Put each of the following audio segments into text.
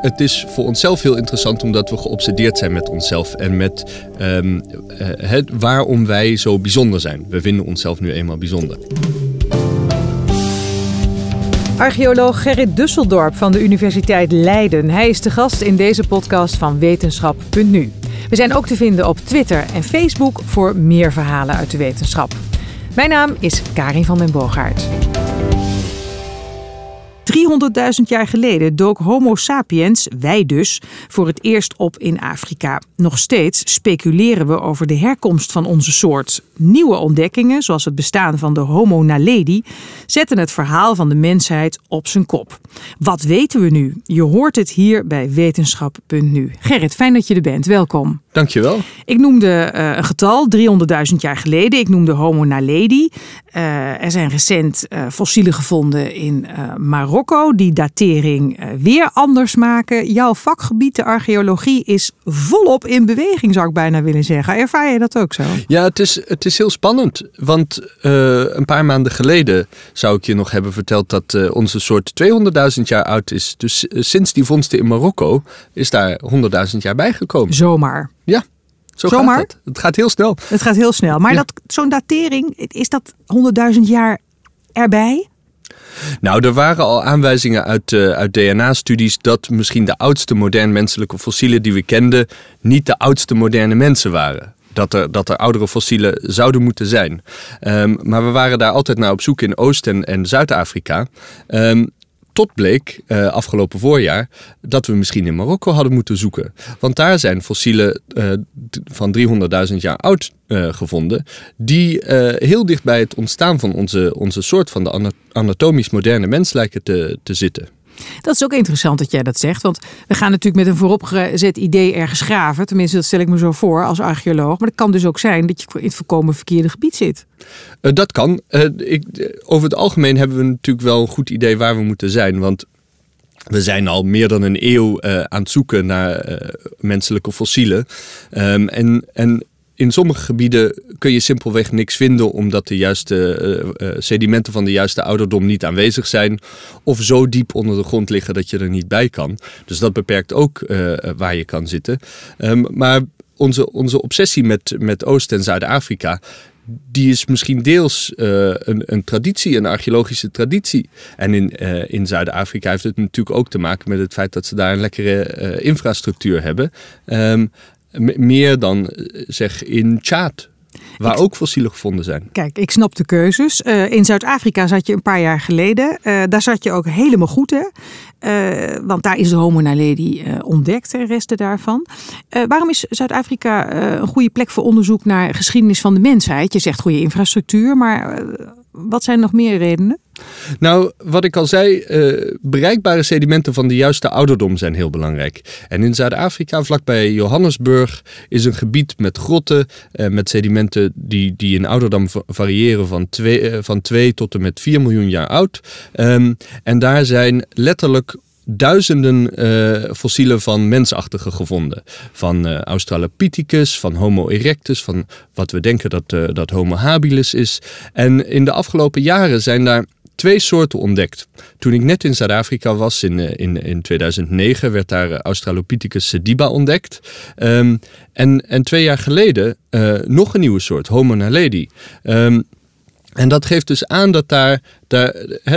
het is voor onszelf heel interessant omdat we geobsedeerd zijn met onszelf en met ehm, eh, het, waarom wij zo bijzonder zijn. We vinden onszelf nu eenmaal bijzonder. Archeoloog Gerrit Dusseldorp van de Universiteit Leiden. Hij is de gast in deze podcast van Wetenschap.nu. We zijn ook te vinden op Twitter en Facebook voor meer verhalen uit de wetenschap. Mijn naam is Karin van den Boogaard. 300.000 jaar geleden dook Homo sapiens, wij dus, voor het eerst op in Afrika. Nog steeds speculeren we over de herkomst van onze soort. Nieuwe ontdekkingen, zoals het bestaan van de Homo naledi, zetten het verhaal van de mensheid op zijn kop. Wat weten we nu? Je hoort het hier bij Wetenschap.nu. Gerrit, fijn dat je er bent. Welkom. Dankjewel. Ik noemde uh, een getal, 300.000 jaar geleden. Ik noemde Homo naledi. Uh, er zijn recent uh, fossielen gevonden in Marokko die datering weer anders maken. Jouw vakgebied, de archeologie, is volop in beweging, zou ik bijna willen zeggen. Ervaar je dat ook zo? Ja, het is, het is heel spannend. Want een paar maanden geleden zou ik je nog hebben verteld dat onze soort 200.000 jaar oud is. Dus sinds die vondsten in Marokko is daar 100.000 jaar bijgekomen. Zomaar. Ja, zo Zomaar? gaat het. Het gaat heel snel. Het gaat heel snel. Maar Ja. dat zo'n datering, is dat 100.000 jaar erbij? Nou, er waren al aanwijzingen uit, eh, uit DNA-studies dat misschien de oudste modern menselijke fossielen die we kenden niet de oudste moderne mensen waren. Dat er, dat er oudere fossielen zouden moeten zijn. Ehm, maar we waren daar altijd naar op zoek in Oost- en, en Zuid-Afrika. Ehm, tot bleek eh, afgelopen voorjaar dat we misschien in Marokko hadden moeten zoeken. Want daar zijn fossielen eh, van 300.000 jaar oud eh, gevonden. Die heel dicht bij het ontstaan van onze, onze soort van de ana- anatomisch moderne mens lijken te, te zitten. Dat is ook interessant dat jij dat zegt. Want we gaan natuurlijk met een vooropgezet idee ergens graven. Tenminste, dat stel ik me zo voor als archeoloog. Maar het kan dus ook zijn dat je in het voorkomen verkeerde gebied zit. Eh, dat kan. Eh, ik, over het algemeen hebben we natuurlijk wel een goed idee waar we moeten zijn. Want we zijn al meer dan een eeuw eh, aan het zoeken naar menselijke fossielen. Ehm, en, en in sommige gebieden kun je simpelweg niks vinden omdat de juiste eh, eh, sedimenten van de juiste ouderdom niet aanwezig zijn. Of zo diep onder de grond liggen dat je er niet bij kan. Dus dat beperkt ook eh, waar je kan zitten. Ehm, maar onze, onze obsessie met, met Oost- en Zuid-Afrika die is misschien deels een, een traditie, een archeologische traditie. En in, in Zuid-Afrika heeft het natuurlijk ook te maken met het feit dat ze daar een lekkere infrastructuur hebben. Ehm, meer dan eh, zeg in Tjaad, waar Ik- ook fossielen gevonden zijn. Kijk, ik snap de keuzes. Eh, in Zuid-Afrika zat je een paar jaar geleden. Eh, daar zat je ook helemaal goed, hè? Want daar is de Homo naledi ontdekt, en resten daarvan. Waarom is Zuid-Afrika een goede plek voor onderzoek naar geschiedenis van de mensheid? Je zegt goede infrastructuur, maar wat zijn nog meer redenen? Nou, wat ik al zei, eh, bereikbare sedimenten van de juiste ouderdom zijn heel belangrijk. En in Zuid-Afrika, vlakbij Johannesburg, is een gebied met grotten, eh, met sedimenten die, die in ouderdom va- variëren van 2 van twee tot en met 4 miljoen jaar oud. Ehm, en daar zijn letterlijk duizenden eh, fossielen van mensachtigen gevonden. Van eh, Australopithecus, van Homo erectus, van wat we denken dat, eh, dat Homo habilis is. En in de afgelopen jaren zijn daar twee soorten ontdekt. Toen ik net in Zuid-Afrika was, in, in, in 2009, werd daar Australopithecus sediba ontdekt. Ehm, en, en twee jaar geleden nog een nieuwe soort, Homo naledi. Ehm, en dat geeft dus aan dat daar,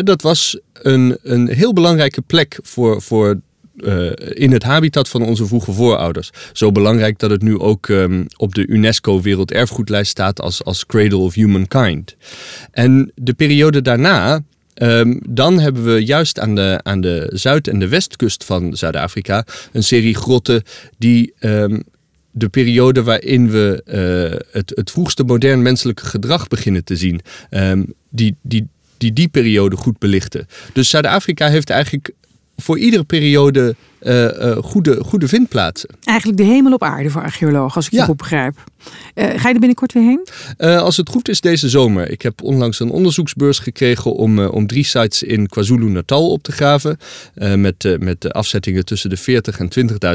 dat was een, een heel belangrijke plek voor, voor eh, in het habitat van onze vroege voorouders. Zo belangrijk dat het nu ook ehm, op de UNESCO Werelderfgoedlijst staat als, als Cradle of Humankind. En de periode daarna, ehm, dan hebben we juist aan de, aan de zuid- en de westkust van Zuid-Afrika een serie grotten die ehm, de periode waarin we eh, het, het vroegste modern menselijke gedrag beginnen te zien, die, die, die die periode goed belichten. Dus Zuid-Afrika heeft eigenlijk voor iedere periode eh, eh, goede, goede vindplaatsen. Eigenlijk de hemel op aarde voor archeologen, als ik je Ja. goed begrijp. Eh, ga je er binnenkort weer heen? Als het goed is deze zomer. Ik heb onlangs een onderzoeksbeurs gekregen om, om drie sites in KwaZulu-Natal op te graven. met, met de afzettingen tussen de 40 en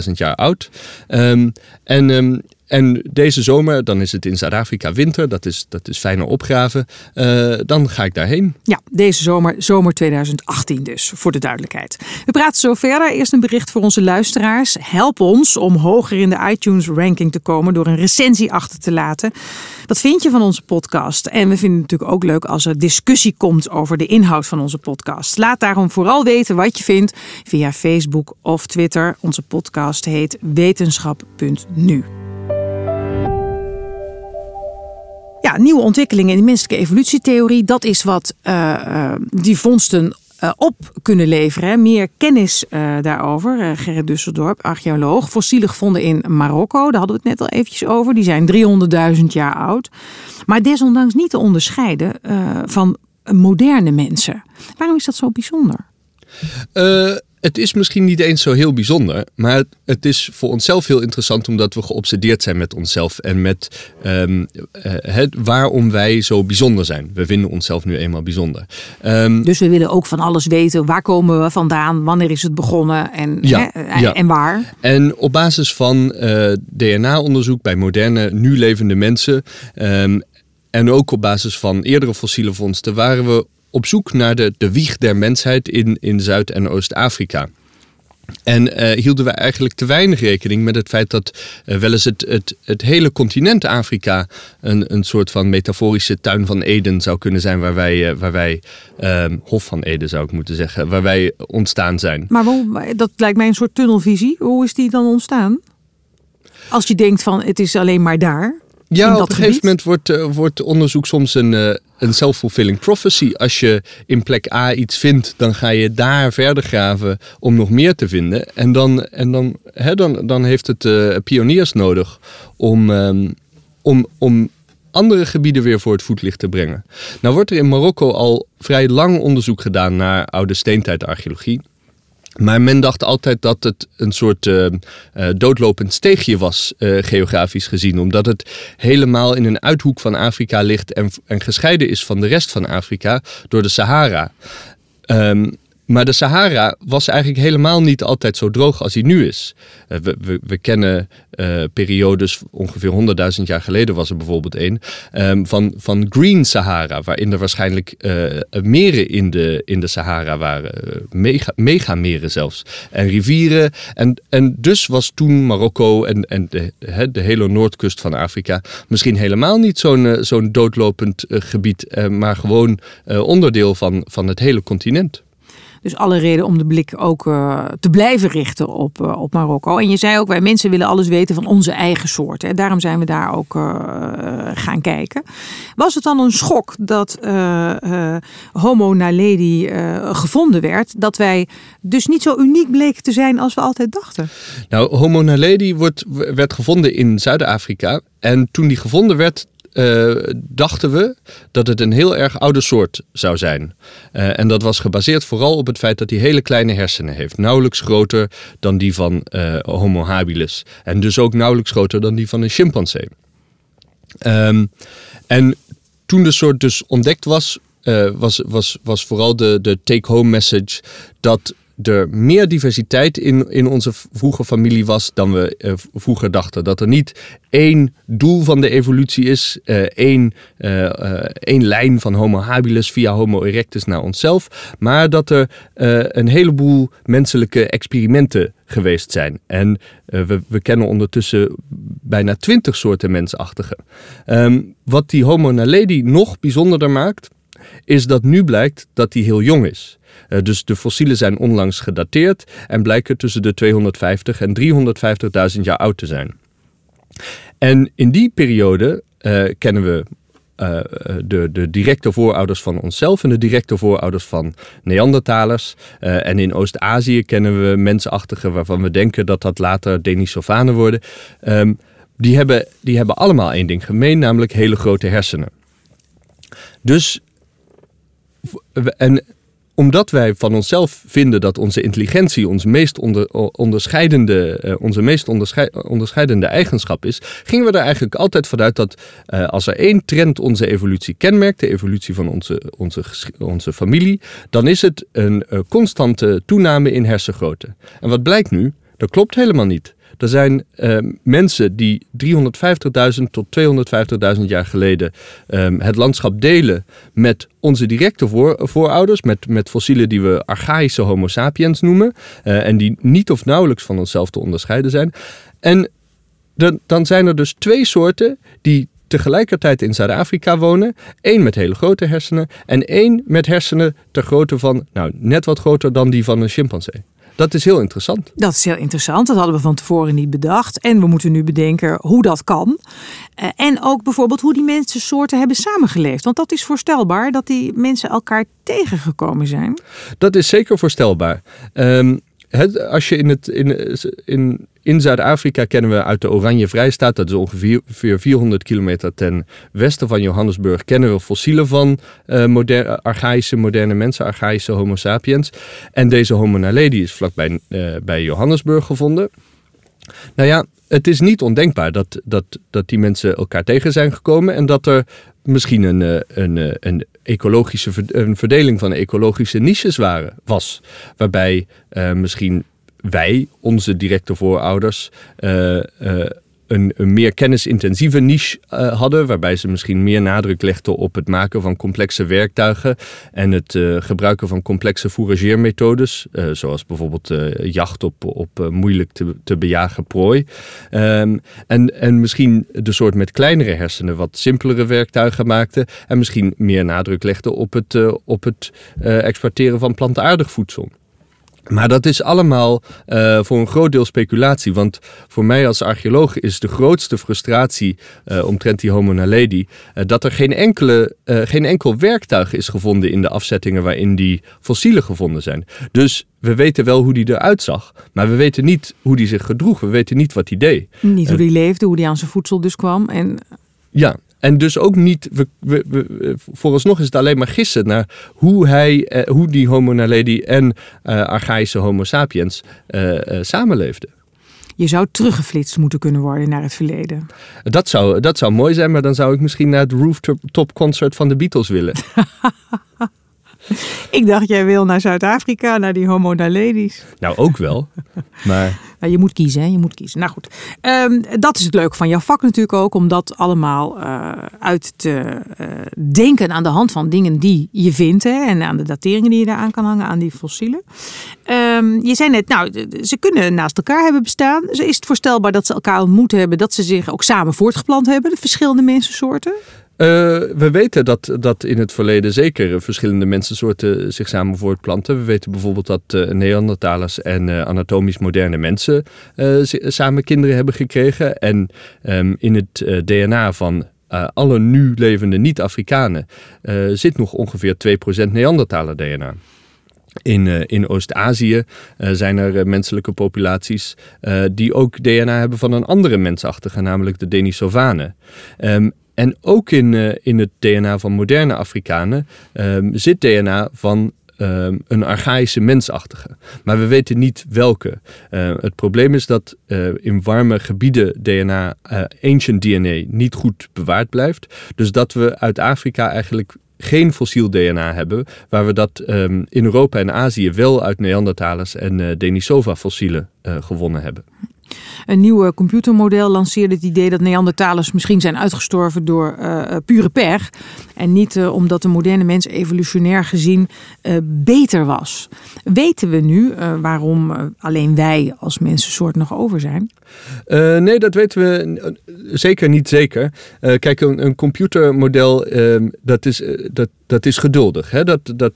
20.000 jaar oud. Ehm, en ehm, en deze zomer, dan is het in Zuid-Afrika winter, dat is, dat is fijner opgraven. Uh, dan ga ik daarheen. Ja, deze zomer, zomer 2018 dus, voor de duidelijkheid. We praten zo verder. Eerst een bericht voor onze luisteraars. Help ons om hoger in de iTunes-ranking te komen door een recensie achter te laten. Wat vind je van onze podcast? En we vinden het natuurlijk ook leuk als er discussie komt over de inhoud van onze podcast. Laat daarom vooral weten wat je vindt via Facebook of Twitter. Onze podcast heet wetenschap.nu. Ja, nieuwe ontwikkelingen in de menselijke evolutietheorie, dat is wat uh, die vondsten uh, op kunnen leveren. Meer kennis daarover. Gerrit Dusseldorp, archeoloog. Fossielen gevonden in Marokko, daar hadden we het net al eventjes over. Die zijn 300.000 jaar oud. Maar desondanks niet te onderscheiden van moderne mensen. Waarom is dat zo bijzonder? Het is misschien niet eens zo heel bijzonder, maar het is voor onszelf heel interessant omdat we geobsedeerd zijn met onszelf en met um, het, waarom wij zo bijzonder zijn. We vinden onszelf nu eenmaal bijzonder. Um, dus we willen ook van alles weten. Waar komen we vandaan? Wanneer is het begonnen? En, ja, en waar? En op basis van uh, DNA-onderzoek bij moderne, nu levende mensen. Um, en ook op basis van eerdere fossiele vondsten waren we op zoek naar de, de wieg der mensheid in, in Zuid- en Oost-Afrika. En uh, hielden we eigenlijk te weinig rekening met het feit dat uh, wel eens het, het, het hele continent Afrika een, een soort van metaforische tuin van Eden zou kunnen zijn, waar wij, uh, waar wij ehm, Hof van Eden zou ik moeten zeggen, waar wij ontstaan zijn. Maar hoe, dat lijkt mij een soort tunnelvisie. Hoe is die dan ontstaan? Als je denkt van het is alleen maar daar. Ja, op een gegeven moment wordt, uh, wordt onderzoek soms een, uh, een self-fulfilling prophecy. Als je in plek A iets vindt, dan ga je daar verder graven om nog meer te vinden. En dan, en dan, hè, dan, dan heeft het uh, pioniers nodig om, um, om, om andere gebieden weer voor het voetlicht te brengen. Nou wordt er in Marokko al vrij lang onderzoek gedaan naar oude steentijdarcheologie. Maar men dacht altijd dat het een soort uh, uh, doodlopend steegje was, uh, geografisch gezien. Omdat het helemaal in een uithoek van Afrika ligt en, en gescheiden is van de rest van Afrika door de Sahara. Um, maar de Sahara was eigenlijk helemaal niet altijd zo droog als hij nu is. Uh, we, we, kennen uh, periodes, ongeveer 100.000 jaar geleden was er bijvoorbeeld een, um, van, van Green Sahara, waarin er waarschijnlijk uh, meren in de, in de Sahara waren. Mega, megameren zelfs. En rivieren. En, en dus was toen Marokko en, en de, de hele noordkust van Afrika misschien helemaal niet zo'n zo'n doodlopend gebied, maar gewoon onderdeel van, van het hele continent. Dus alle reden om de blik ook uh, te blijven richten op, uh, op Marokko. En je zei ook, wij mensen willen alles weten van onze eigen soort. Hè. Daarom zijn we daar ook uh, gaan kijken. Was het dan een schok dat Homo naledi gevonden werd? Dat wij dus niet zo uniek bleken te zijn als we altijd dachten? Nou, Homo naledi wordt, werd gevonden in Zuid-Afrika. En toen die gevonden werd, uh, dachten we dat het een heel erg oude soort zou zijn. Uh, en dat was gebaseerd vooral op het feit dat hij hele kleine hersenen heeft. Nauwelijks groter dan die van uh, Homo habilis. En dus ook nauwelijks groter dan die van een chimpansee. Um, en toen de soort dus ontdekt was, was, was, was vooral de, de take-home message dat er meer diversiteit in, in onze vroege familie was dan we uh, vroeger dachten. Dat er niet één doel van de evolutie is, uh, één, uh, één lijn van Homo habilis via Homo erectus naar onszelf, maar dat er een heleboel menselijke experimenten geweest zijn. En we, we, kennen ondertussen bijna twintig soorten mensachtigen. Um, wat die Homo naledi nog bijzonderder maakt, is dat nu blijkt dat hij heel jong is. Uh, dus de fossielen zijn onlangs gedateerd en blijken tussen de 250 en 350.000 jaar oud te zijn. En in die periode uh, kennen we uh, de, de, directe voorouders van onszelf en de directe voorouders van Neandertalers. En in Oost-Azië kennen we mensachtigen waarvan we denken dat dat later Denisovanen worden. Um, die, hebben, die hebben allemaal één ding gemeen, namelijk hele grote hersenen. Dus, en omdat wij van onszelf vinden dat onze intelligentie ons meest onder, onderscheidende, uh, onze meest onderscheidende eigenschap is, gingen we er eigenlijk altijd vanuit dat uh, als er één trend onze evolutie kenmerkt, de evolutie van onze, onze, onze familie, dan is het een uh, constante toename in hersengrootte. En wat blijkt nu? Dat klopt helemaal niet. Er zijn uh, mensen die 350.000 tot 250.000 jaar geleden um, het landschap delen met onze directe voor, voorouders, met, met fossielen die we archaïsche Homo sapiens noemen, uh, en die niet of nauwelijks van onszelf te onderscheiden zijn. En de, dan zijn er dus twee soorten die tegelijkertijd in Zuid-Afrika wonen. Eén met hele grote hersenen en één met hersenen ter grootte van, nou, net wat groter dan die van een chimpansee. Dat is heel interessant. Dat is heel interessant. Dat hadden we van tevoren niet bedacht. En we moeten nu bedenken hoe dat kan. Eh, en ook bijvoorbeeld hoe die mensensoorten hebben samengeleefd. Want dat is voorstelbaar dat die mensen elkaar tegengekomen zijn. Dat is zeker voorstelbaar. Um, het, als je in, het, in, in, Zuid-Afrika kennen we uit de Oranje Vrijstaat, dat is ongeveer 400 kilometer ten westen van Johannesburg, kennen we fossielen van uh, moderne, archaïsche moderne mensen, archaïsche Homo sapiens. En deze Homo naledi is vlakbij uh, bij Johannesburg gevonden. Nou ja, het is niet ondenkbaar dat, dat, dat die mensen elkaar tegen zijn gekomen en dat er misschien een, eh, een, een ecologische een verdeling van ecologische niches waren, was. Waarbij uh, misschien wij, onze directe voorouders, uh, uh, een, meer kennisintensieve niche uh, hadden, waarbij ze misschien meer nadruk legden op het maken van complexe werktuigen en het uh, gebruiken van complexe fourageermethodes, uh, zoals bijvoorbeeld jacht op, op moeilijk te, te bejagen prooi. Um, en, en misschien de soort met kleinere hersenen wat simpelere werktuigen maakten en misschien meer nadruk legden op het, op het exporteren van plantaardig voedsel. Maar dat is allemaal uh, voor een groot deel speculatie. Want voor mij als archeoloog is de grootste frustratie uh, omtrent die Homo naledi... Uh, dat er geen, enkele, geen enkel werktuig is gevonden in de afzettingen waarin die fossielen gevonden zijn. Dus we weten wel hoe die eruit zag, maar we weten niet hoe die zich gedroeg. We weten niet wat hij deed. Niet hoe die leefde, hoe die aan zijn voedsel dus kwam. En... Ja, en dus ook niet, we, we, we, vooralsnog is het alleen maar gissen naar hoe hij, eh, hoe die Homo naledi en uh, archaïsche Homo sapiens uh, uh, samenleefden. Je zou teruggeflitst moeten kunnen worden naar het verleden. Dat zou, dat zou mooi zijn, maar dan zou ik misschien naar het rooftop concert van de Beatles willen. Ik dacht, jij wil naar Zuid-Afrika, naar die Homo naledi's. Nou, ook wel. Maar... Nou, je moet kiezen, hè? je moet kiezen. Nou goed, um, dat is het leuke van jouw vak natuurlijk ook. Om dat allemaal uh, uit te uh, denken aan de hand van dingen die je vindt. Hè? En aan de dateringen die je daaraan kan hangen, aan die fossielen. Um, je zei net, nou, ze kunnen naast elkaar hebben bestaan. Is het voorstelbaar dat ze elkaar ontmoet hebben, dat ze zich ook samen voortgeplant hebben, de verschillende mensensoorten? Uh, we weten dat, dat in het verleden zeker verschillende mensensoorten zich samen voortplanten. We weten bijvoorbeeld dat uh, Neandertalers en uh, anatomisch moderne mensen samen kinderen hebben gekregen. En um, in het DNA van alle nu levende niet-Afrikanen zit nog ongeveer 2% Neandertaler DNA. In, in Oost-Azië zijn er menselijke populaties die ook DNA hebben van een andere mensachtige, namelijk de Denisovanen. Um, en ook in, uh, in het DNA van moderne Afrikanen um, zit DNA van um, een archaïsche mensachtige. Maar we weten niet welke. Uh, het probleem is dat uh, in warme gebieden DNA, ancient DNA, niet goed bewaard blijft. Dus dat we uit Afrika eigenlijk geen fossiel DNA hebben, waar we dat in Europa en Azië wel uit Neandertalers en Denisova fossielen gewonnen hebben. Een nieuw computermodel lanceerde het idee dat Neandertalers misschien zijn uitgestorven door uh, pure pech. En niet uh, omdat de moderne mens evolutionair gezien uh, beter was. Weten we nu waarom alleen wij als mensensoort nog over zijn? nee, dat weten we zeker niet zeker. kijk, een, een computermodel ehm, dat is, dat, dat is geduldig. Hè? Dat, dat,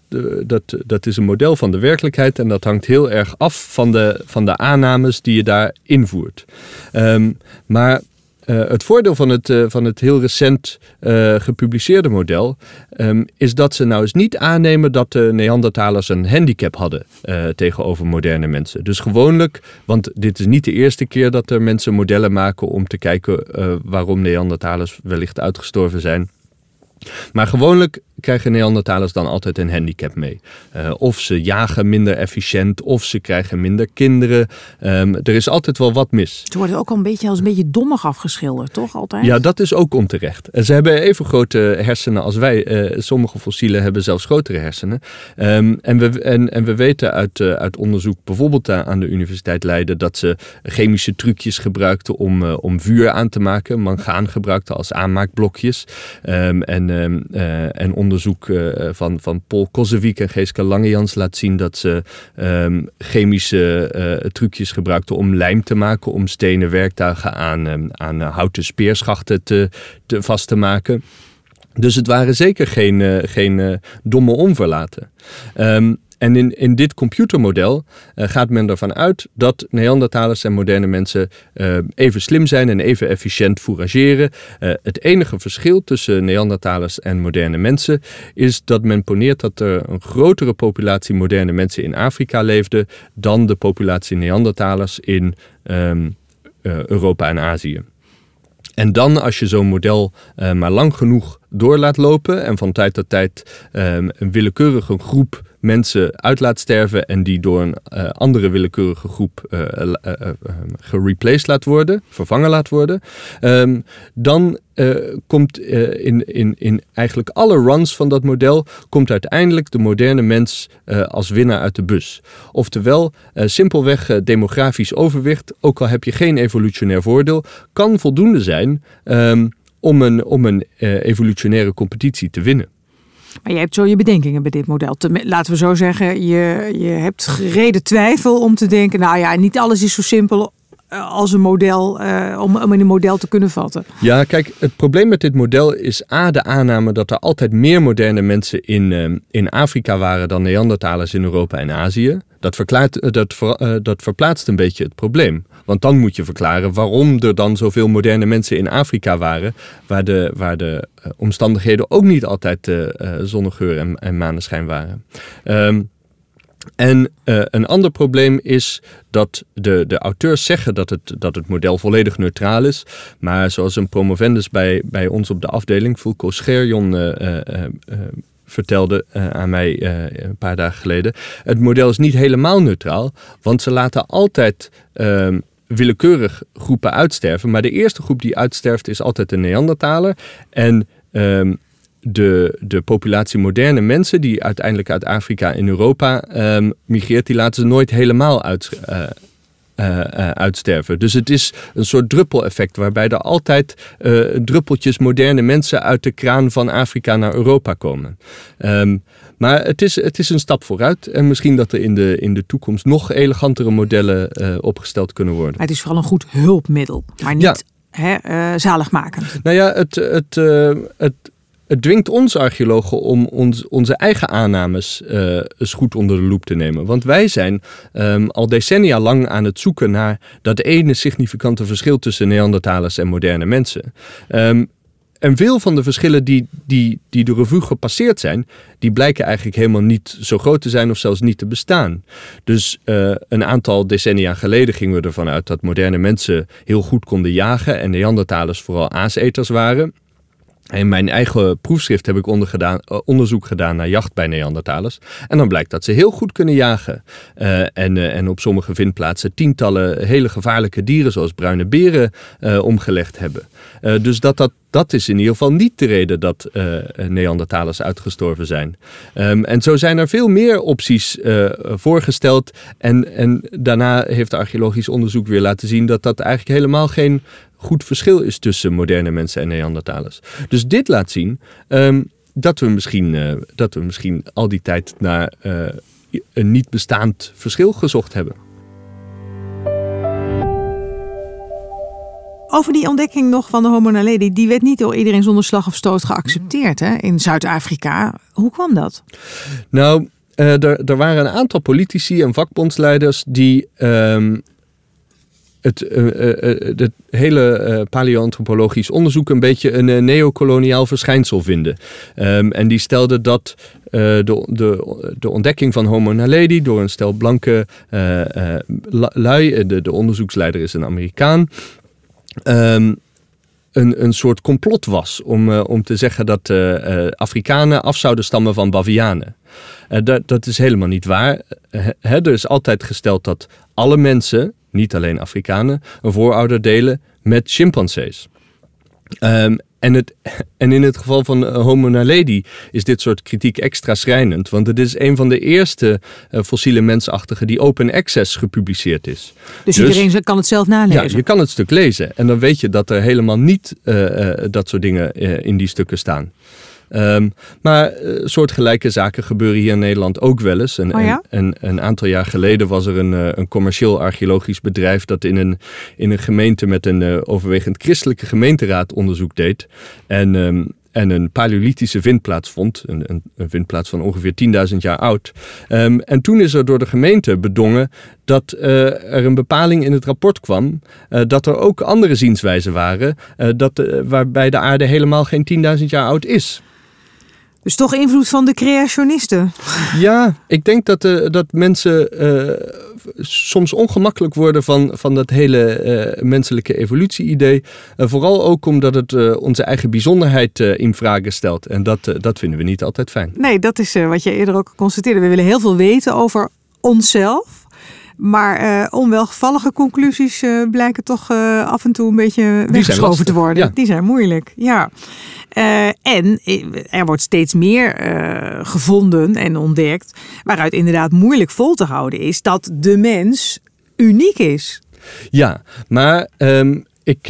dat, dat is een model van de werkelijkheid en dat hangt heel erg af van de, van de aannames die je daar invoert. Um, maar uh, het voordeel van het, uh, van het heel recent uh, gepubliceerde model um, is dat ze nou eens niet aannemen dat de Neandertalers een handicap hadden tegenover moderne mensen. Dus gewoonlijk, want dit is niet de eerste keer dat er mensen modellen maken om te kijken waarom Neandertalers wellicht uitgestorven zijn. Maar gewoonlijk krijgen Neandertalers dan altijd een handicap mee. Uh, of ze jagen minder efficiënt, of ze krijgen minder kinderen. Um, er is altijd wel wat mis. Ze worden ook al een beetje als een beetje dommig afgeschilderd, toch altijd? Ja, dat is ook onterecht. Ze hebben even grote hersenen als wij. Uh, sommige fossielen hebben zelfs grotere hersenen. Um, en, we, en, en we weten uit, uh, uit onderzoek, bijvoorbeeld aan de Universiteit Leiden, dat ze chemische trucjes gebruikten om, om vuur aan te maken. Mangaan gebruikten als aanmaakblokjes. Um, en, en onderzoek uh, van, van Paul Kozewiek en Geeske Langejans laat zien dat ze um, chemische uh, trucjes gebruikten om lijm te maken, om stenen werktuigen aan, um, aan houten speerschachten te, te, vast te maken. Dus het waren zeker geen, geen domme onverlaten. Um, en in, in dit computermodel uh, gaat men ervan uit dat Neandertalers en moderne mensen uh, even slim zijn en even efficiënt fourageren. Uh, het enige verschil tussen Neandertalers en moderne mensen is dat men poneert dat er een grotere populatie moderne mensen in Afrika leefde dan de populatie Neandertalers in um, Europa en Azië. En dan, als je zo'n model maar lang genoeg door laat lopen en van tijd tot tijd um, een willekeurige groep mensen uit laat sterven en die door een uh, andere willekeurige groep uh, uh, gereplaced laat worden, vervangen laat worden, um, dan komt in, in, in eigenlijk alle runs van dat model, komt uiteindelijk de moderne mens als winnaar uit de bus. Oftewel, simpelweg demografisch overwicht, ook al heb je geen evolutionair voordeel, kan voldoende zijn um, om een, om een evolutionaire competitie te winnen. Maar je hebt zo je bedenkingen bij dit model. laten we zo zeggen, je, je hebt gereden twijfel om te denken, nou ja, niet alles is zo simpel eh, als een model, uh, om, om in een model te kunnen vatten. Ja, kijk, het probleem met dit model is A, de aanname dat er altijd meer moderne mensen in, uh, in Afrika waren dan Neandertalers in Europa en Azië. Dat, verklaart, dat, ver, dat verplaatst een beetje het probleem. Want dan moet je verklaren waarom er dan zoveel moderne mensen in Afrika waren, waar de, waar de omstandigheden ook niet altijd zonnegeur en, en maneschijn waren. Um, en een ander probleem is dat de, de auteurs zeggen dat het, dat het model volledig neutraal is. Maar zoals een promovendus bij, bij ons op de afdeling, Fulco Scherjon, uh, uh, vertelde aan mij een paar dagen geleden. Het model is niet helemaal neutraal, want ze laten altijd ehm, willekeurig groepen uitsterven. Maar de eerste groep die uitsterft is altijd de Neandertaler. En um, de, de populatie moderne mensen die uiteindelijk uit Afrika in Europa um, migreert, die laten ze nooit helemaal uit, uh, uh, uh, uitsterven. Dus het is een soort druppeleffect waarbij er altijd druppeltjes moderne mensen uit de kraan van Afrika naar Europa komen. Um, maar het is, het is een stap vooruit. En misschien dat er in de, in de toekomst nog elegantere modellen opgesteld kunnen worden. Maar het is vooral een goed hulpmiddel, maar niet ja. hè, zaligmakend. Nou ja, het, het, het, het dwingt ons archeologen om ons, onze eigen aannames uh, eens goed onder de loep te nemen. Want wij zijn um, al decennia lang aan het zoeken naar dat ene significante verschil tussen Neandertalers en moderne mensen. Um, en veel van de verschillen die, die, die de revue gepasseerd zijn, die blijken eigenlijk helemaal niet zo groot te zijn of zelfs niet te bestaan. Dus uh, een aantal decennia geleden gingen we ervan uit dat moderne mensen heel goed konden jagen en Neandertalers vooral aaseters waren. In mijn eigen proefschrift heb ik ondergedaan, eh, onderzoek gedaan naar jacht bij Neandertalers. En dan blijkt dat ze heel goed kunnen jagen. Uh, en, uh, en op sommige vindplaatsen tientallen hele gevaarlijke dieren, zoals bruine beren, omgelegd hebben. dus dat, dat, dat is in ieder geval niet de reden dat Neandertalers uitgestorven zijn. Um, en zo zijn er veel meer opties voorgesteld. En, en daarna heeft archeologisch onderzoek weer laten zien dat dat eigenlijk helemaal geen goed verschil is tussen moderne mensen en Neandertalers. Dus dit laat zien um, dat, we misschien, uh, dat we misschien al die tijd naar uh, een niet bestaand verschil gezocht hebben. Over die ontdekking nog van de Homo naledi, die werd niet door iedereen zonder slag of stoot geaccepteerd hè, in Zuid-Afrika. Hoe kwam dat? Nou, uh, er, er waren een aantal politici en vakbondsleiders die um, het, uh, uh, het hele uh, paleoantropologisch onderzoek een beetje een neocoloniaal verschijnsel vinden. Um, en die stelden dat de, de, de ontdekking van Homo naledi door een stel blanke lui, de, de onderzoeksleider is een Amerikaan, um, een, een soort complot was om, om te zeggen dat Afrikanen af zouden stammen van Bavianen. dat, dat is helemaal niet waar. er is altijd gesteld dat alle mensen, niet alleen Afrikanen, een voorouder delen met chimpansees. Um, en, het, en in het geval van uh, Homo naledi is dit soort kritiek extra schrijnend. Want het is een van de eerste uh, fossiele mensachtigen die open access gepubliceerd is. Dus, dus, iedereen kan het zelf nalezen? Ja, je kan het stuk lezen. En dan weet je dat er helemaal niet uh, dat soort dingen in die stukken staan. Um, maar uh, soortgelijke zaken gebeuren hier in Nederland ook wel eens. En, oh ja? en, een aantal jaar geleden was er een, uh, een commercieel archeologisch bedrijf dat in een, in een gemeente met een uh, overwegend christelijke gemeenteraad onderzoek deed. En, um, en een paleolithische vindplaats vond. Een, een, een vindplaats van ongeveer 10.000 jaar oud. Um, en toen is er door de gemeente bedongen dat uh, er een bepaling in het rapport kwam. Uh, dat er ook andere zienswijzen waren. Uh, dat, waarbij de aarde helemaal geen 10.000 jaar oud is. Dus toch invloed van de creationisten? Ja, ik denk dat, uh, dat mensen uh, soms ongemakkelijk worden van, van dat hele uh, menselijke evolutie-idee. vooral ook omdat het onze eigen bijzonderheid in vraag stelt. En dat, dat vinden we niet altijd fijn. Nee, dat is wat je eerder ook constateerde. We willen heel veel weten over onszelf. Maar onwelgevallige conclusies blijken toch af en toe een beetje weggeschoven te worden. Ja. Die zijn moeilijk, ja. En er wordt steeds meer gevonden en ontdekt, waaruit inderdaad moeilijk vol te houden is dat de mens uniek is. Ja, maar um, ik,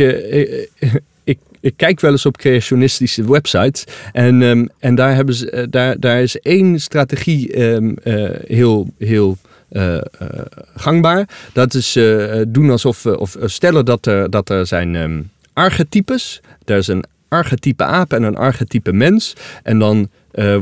ik, ik kijk wel eens op creationistische websites. En, um, en daar, hebben ze, daar, daar is één strategie um, heel. heel gangbaar. Dat is uh, doen alsof, of stellen dat er, dat er zijn um, archetypes. Er is een archetype aap en een archetype mens. En dan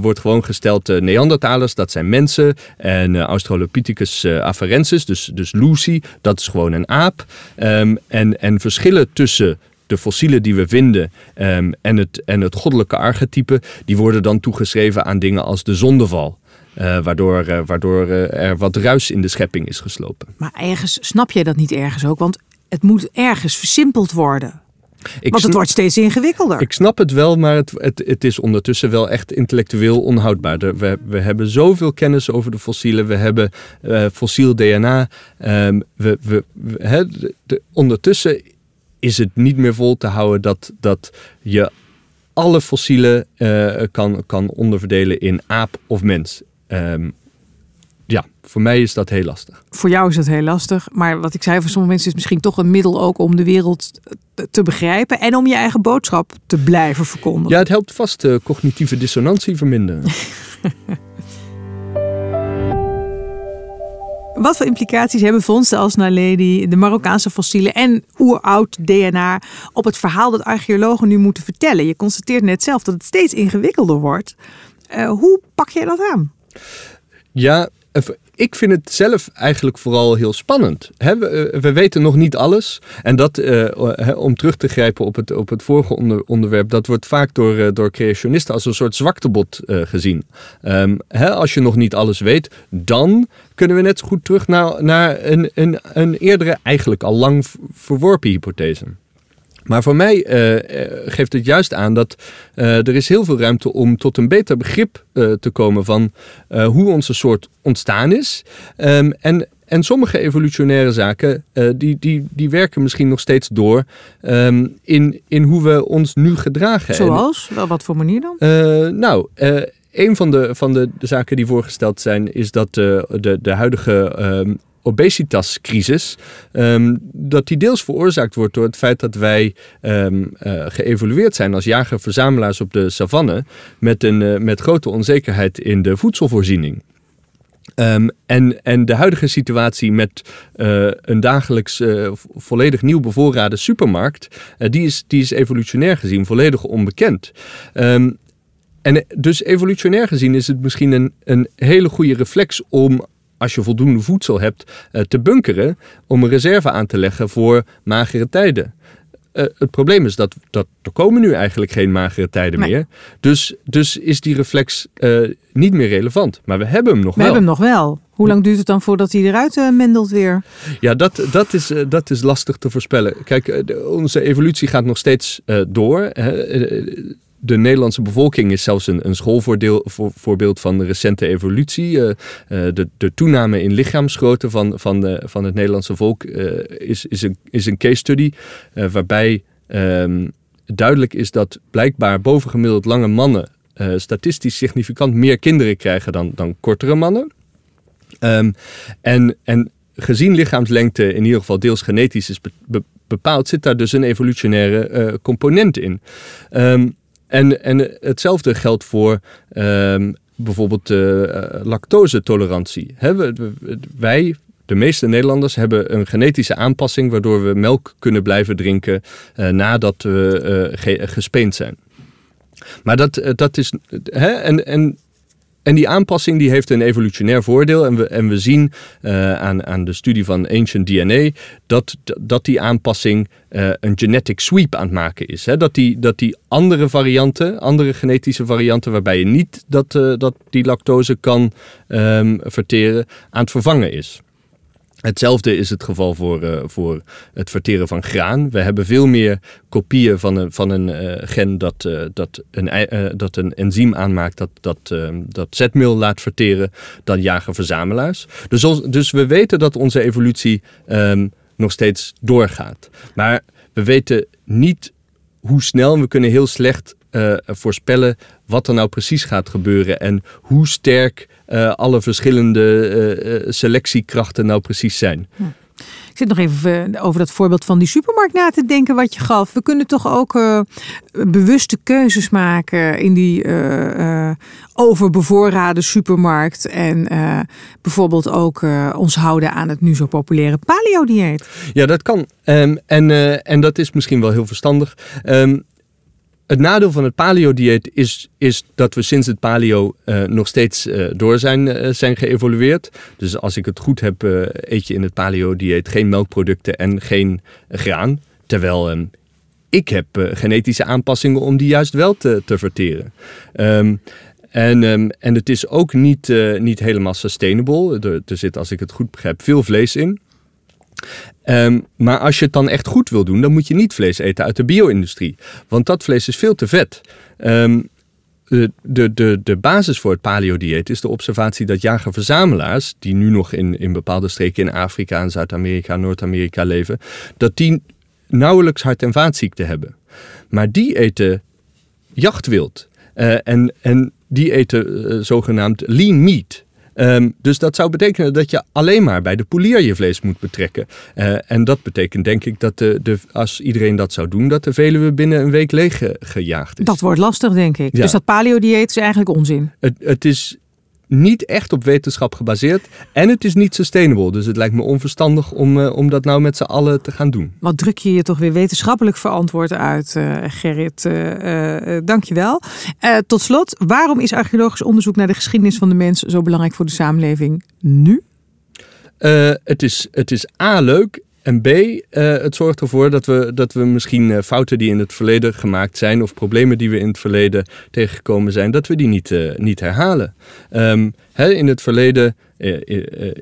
wordt gewoon gesteld uh, Neandertalers, dat zijn mensen. En Australopithecus afarensis, dus, dus Lucy, dat is gewoon een aap. Um, en, en verschillen tussen de fossielen die we vinden um, en, het, en het goddelijke archetype, die worden dan toegeschreven aan dingen als de zondeval. Uh, waardoor, uh, waardoor uh, er wat ruis in de schepping is geslopen. Maar ergens snap je dat niet ergens ook, want het moet ergens versimpeld worden. Ik Want het wordt steeds ingewikkelder. Ik snap het wel, maar het, het, het is ondertussen wel echt intellectueel onhoudbaar. We, we hebben zoveel kennis over de fossielen. We hebben uh, fossiel DNA. Um, we, we, we de, de, ondertussen is het niet meer vol te houden dat, dat je alle fossielen uh, kan, kan onderverdelen in aap of mens. Um, ja, voor mij is dat heel lastig. Voor jou is dat heel lastig. Maar wat ik zei, voor sommige mensen is het misschien toch een middel ook om de wereld te begrijpen en om je eigen boodschap te blijven verkondigen. Ja, het helpt vast de cognitieve dissonantie verminderen. Wat voor implicaties hebben vondsten als Naledi, de Marokkaanse fossielen en oeroud DNA op het verhaal dat archeologen nu moeten vertellen? Je constateert net zelf dat het steeds ingewikkelder wordt. Uh, hoe pak je dat aan? Ja, ik vind het zelf eigenlijk vooral heel spannend. we, eh, we, weten nog niet alles. En dat, uh, om terug te grijpen op het, op het vorige onder, onderwerp, dat wordt vaak door, door creationisten als een soort zwaktebod gezien. Um, als je nog niet alles weet, dan kunnen we net zo goed terug naar, naar een, een, een eerdere, eigenlijk al lang verworpen hypothese. Maar voor mij uh, geeft het juist aan dat uh, er is heel veel ruimte om tot een beter begrip uh, te komen van hoe onze soort ontstaan is. Um, en, en sommige evolutionaire zaken die, die, die werken misschien nog steeds door um, in, in hoe we ons nu gedragen. Zoals? En, wat voor manier dan? nou, een van de, van de, de, zaken die voorgesteld zijn is dat de, de huidige um, obesitascrisis, um, dat die deels veroorzaakt wordt door het feit dat wij um, uh, geëvolueerd zijn als jager-verzamelaars op de savanne met, een, uh, met grote onzekerheid in de voedselvoorziening. Um, en, en de huidige situatie met uh, een dagelijks volledig nieuw bevoorrade supermarkt, die, is, die is evolutionair gezien volledig onbekend. En dus evolutionair gezien is het misschien een, een hele goede reflex om als je voldoende voedsel hebt, eh, te bunkeren om een reserve aan te leggen voor magere tijden. het probleem is dat, dat er komen nu eigenlijk geen magere tijden meer. Dus, dus is die reflex niet meer relevant. Maar we hebben hem nog wel. We hebben hem nog wel. Hoe lang duurt het dan voordat hij eruit uh, mendelt weer? Ja, dat, dat, is, dat is lastig te voorspellen. Kijk, onze evolutie gaat nog steeds door de Nederlandse bevolking is zelfs een, een schoolvoorbeeld van de recente evolutie. Uh, de, de, toename in lichaamsgrootte van, van, de, van het Nederlandse volk uh, is, is, een, is een case study. waarbij um, duidelijk is dat blijkbaar bovengemiddeld lange mannen statistisch significant meer kinderen krijgen dan, dan kortere mannen. Um, en, en gezien lichaamslengte in ieder geval deels genetisch is bepaald, zit daar dus een evolutionaire component in. Um, en, en hetzelfde geldt voor um, bijvoorbeeld uh, lactose-tolerantie. wij, de meeste Nederlanders, hebben een genetische aanpassing waardoor we melk kunnen blijven drinken uh, nadat we uh, gespeend zijn. Maar dat, dat is. Hè, en, en en die aanpassing die heeft een evolutionair voordeel. En we, en we zien uh, aan, aan de studie van Ancient DNA dat, dat die aanpassing uh, een genetic sweep aan het maken is. Hè? Dat, die, dat die andere varianten, andere genetische varianten, waarbij je niet dat, uh, dat die lactose kan um, verteren, aan het vervangen is. Hetzelfde is het geval voor, uh, voor het verteren van graan. We hebben veel meer kopieën van een, van een uh, gen dat, uh, dat, een, dat een enzym aanmaakt dat, dat, dat zetmeel laat verteren dan jager-verzamelaars. Dus, dus we weten dat onze evolutie um, nog steeds doorgaat. Maar we weten niet hoe snel. We kunnen heel slecht voorspellen wat er nou precies gaat gebeuren en hoe sterk uh, alle verschillende uh, selectiekrachten nou precies zijn. Ik zit nog even over dat voorbeeld van die supermarkt na te denken wat je gaf. We kunnen toch ook uh, bewuste keuzes maken in die uh, overbevoorrade supermarkt. En bijvoorbeeld ook ons houden aan het nu zo populaire paleo-dieet. Ja, dat kan. Um, en, en dat is misschien wel heel verstandig. Um, het nadeel van het paleo-dieet is, is dat we sinds het paleo uh, nog steeds uh, door zijn, uh, zijn geëvolueerd. Dus als ik het goed heb, eet je in het paleo-dieet geen melkproducten en geen graan. Terwijl um, ik heb genetische aanpassingen om die juist wel te, te verteren. Um, en, um, en het is ook niet, niet helemaal sustainable. Er, er zit, als ik het goed begrijp, veel vlees in. Um, maar als je het dan echt goed wil doen, dan moet je niet vlees eten uit de bio-industrie. Want dat vlees is veel te vet. Um, de, de, de, basis voor het paleo-dieet is de observatie dat jager-verzamelaars, die nu nog in, in bepaalde streken in Afrika, en Zuid-Amerika, Noord-Amerika leven, dat die nauwelijks hart- en vaatziekten hebben. Maar die eten jachtwild. Uh, en, en die eten uh, zogenaamd lean meat. Um, dus dat zou betekenen dat je alleen maar bij de polier je vlees moet betrekken. Uh, en dat betekent denk ik dat de, de, als iedereen dat zou doen, dat de Veluwe binnen een week leeg gejaagd is. Dat wordt lastig, denk ik. Ja. Dus dat paleo-dieet is eigenlijk onzin. Het, het is niet echt op wetenschap gebaseerd. En het is niet sustainable. Dus het lijkt me onverstandig om, uh, om dat nou met z'n allen te gaan doen. Wat druk je je toch weer wetenschappelijk verantwoord uit, uh, Gerrit. Uh, Dank je wel. tot slot, waarom is archeologisch onderzoek naar de geschiedenis van de mens zo belangrijk voor de samenleving nu? het, is, het is A, leuk en B, uh, het zorgt ervoor dat we, dat we misschien uh, fouten die in het verleden gemaakt zijn of problemen die we in het verleden tegengekomen zijn, dat we die niet, uh, niet herhalen. Um, in het verleden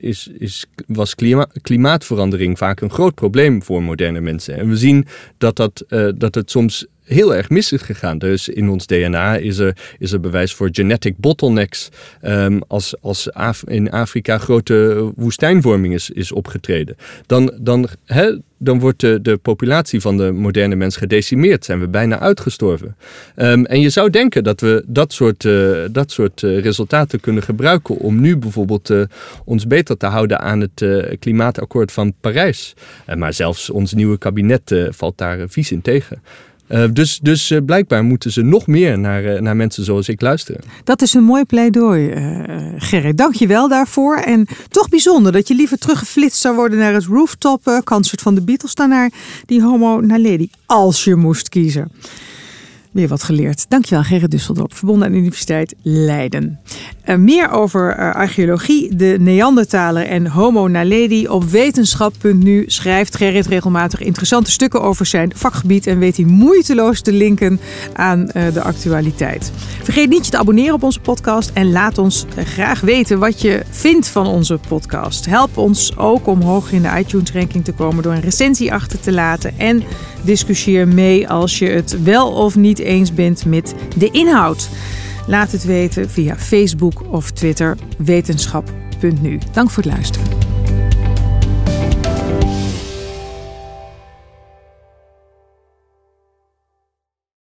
is, is, was klima klimaatverandering vaak een groot probleem voor moderne mensen. En we zien dat, dat, dat het soms heel erg mis is gegaan. Dus in ons DNA is er, is er bewijs voor genetic bottlenecks. Um, als als in Afrika grote woestijnvorming is, is opgetreden. Dan, dan, hè, dan wordt de, de populatie van de moderne mens gedecimeerd. Zijn we bijna uitgestorven. Um, en je zou denken dat we dat soort, uh, dat soort uh, resultaten kunnen gebruiken om nu bijvoorbeeld uh, ons beter te houden aan het klimaatakkoord van Parijs. maar zelfs ons nieuwe kabinet valt daar vies in tegen. Uh, dus dus uh, blijkbaar moeten ze nog meer naar, uh, naar mensen zoals ik luisteren. Dat is een mooi pleidooi, Gerrit. Dank je wel daarvoor. En toch bijzonder dat je liever teruggeflitst zou worden naar het rooftop concert van de Beatles dan naar die Homo Naledi, als je moest kiezen. Weer wat geleerd. Dankjewel Gerrit Dusseldorp, verbonden aan de Universiteit Leiden. Uh, meer over uh, archeologie, de Neandertaler en Homo naledi op wetenschap.nu schrijft Gerrit regelmatig interessante stukken over zijn vakgebied en weet hij moeiteloos te linken aan uh, de actualiteit. Vergeet niet je te abonneren op onze podcast en laat ons graag weten wat je vindt van onze podcast. Help ons ook om hoog in de iTunes ranking te komen door een recensie achter te laten en discussieer mee als je het wel of niet eens bent met de inhoud. Laat het weten via Facebook of Twitter wetenschap.nu. Dank voor het luisteren.